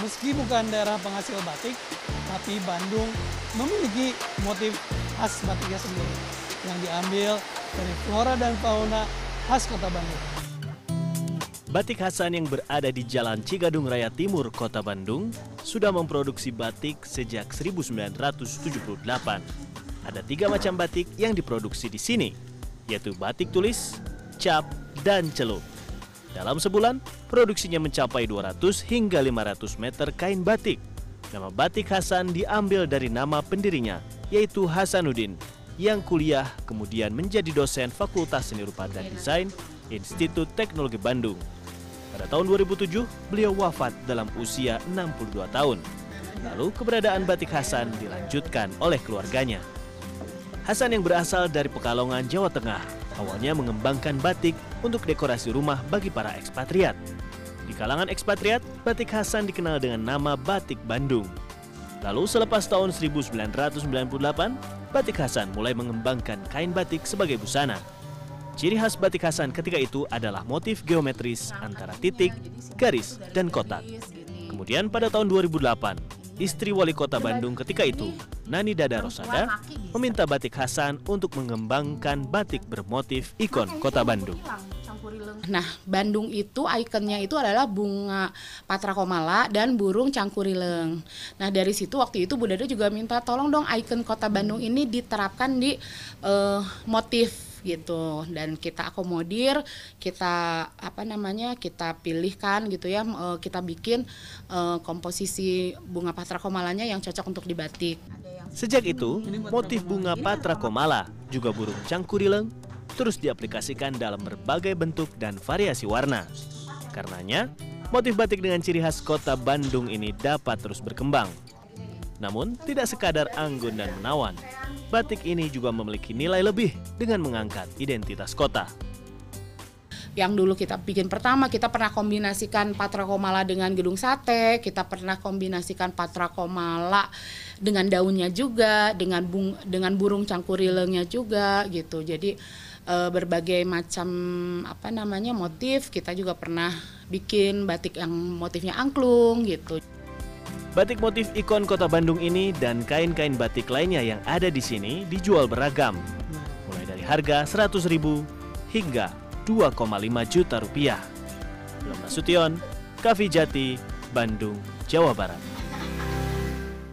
meski bukan daerah penghasil batik, tapi Bandung memiliki motif khas batiknya sendiri yang diambil dari flora dan fauna khas kota Bandung. Batik Hasan yang berada di Jalan Cigadung Raya Timur, Kota Bandung, sudah memproduksi batik sejak 1978. Ada tiga macam batik yang diproduksi di sini, yaitu batik tulis, cap, dan celup. Dalam sebulan, produksinya mencapai 200 hingga 500 meter kain batik. Nama batik Hasan diambil dari nama pendirinya, yaitu Hasanuddin, yang kuliah kemudian menjadi dosen Fakultas Seni Rupa dan Desain Institut Teknologi Bandung. Pada tahun 2007, beliau wafat dalam usia 62 tahun. Lalu keberadaan batik Hasan dilanjutkan oleh keluarganya. Hasan yang berasal dari Pekalongan, Jawa Tengah, awalnya mengembangkan batik untuk dekorasi rumah bagi para ekspatriat. Di kalangan ekspatriat, batik Hasan dikenal dengan nama batik Bandung. Lalu selepas tahun 1998, batik Hasan mulai mengembangkan kain batik sebagai busana. Ciri khas batik Hasan ketika itu adalah motif geometris antara titik, garis, dan kotak. Kemudian pada tahun 2008, istri wali kota Bandung ketika itu, Nani Dada Rosada, meminta batik Hasan untuk mengembangkan batik bermotif ikon kota Bandung. Nah, Bandung itu ikonnya itu adalah bunga patra komala dan burung cangkurileng. Nah, dari situ waktu itu Bu Dada juga minta tolong dong ikon kota Bandung ini diterapkan di uh, motif gitu dan kita akomodir kita apa namanya kita pilihkan gitu ya uh, kita bikin uh, komposisi bunga patra komalanya yang cocok untuk dibatik. Sejak itu, motif bunga patra komala juga burung cangkurileng terus diaplikasikan dalam berbagai bentuk dan variasi warna. Karenanya, motif batik dengan ciri khas kota Bandung ini dapat terus berkembang. Namun, tidak sekadar anggun dan menawan, batik ini juga memiliki nilai lebih dengan mengangkat identitas kota. Yang dulu kita bikin pertama, kita pernah kombinasikan Patra Komala dengan gedung sate, kita pernah kombinasikan Patra Komala dengan daunnya juga, dengan bung, dengan burung cangkurilengnya juga gitu. Jadi e, berbagai macam apa namanya motif kita juga pernah bikin batik yang motifnya angklung gitu. Batik motif ikon kota Bandung ini dan kain-kain batik lainnya yang ada di sini dijual beragam. Mulai dari harga 100 ribu hingga 2,5 juta rupiah. Belum Nasution, Kavi Jati, Bandung, Jawa Barat.